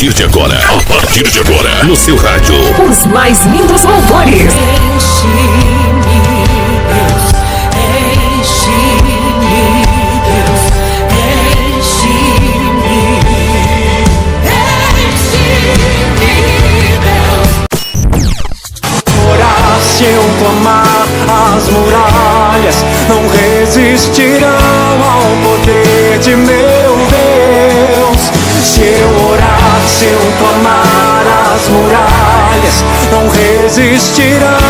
partir de agora, a partir de agora, no seu rádio. Os mais lindos louvores. Enche-me, Deus, enche-me, Deus, enche-me, enche-me, Deus. Orar se eu clamar, se eu clamar, as muralhas não resistirão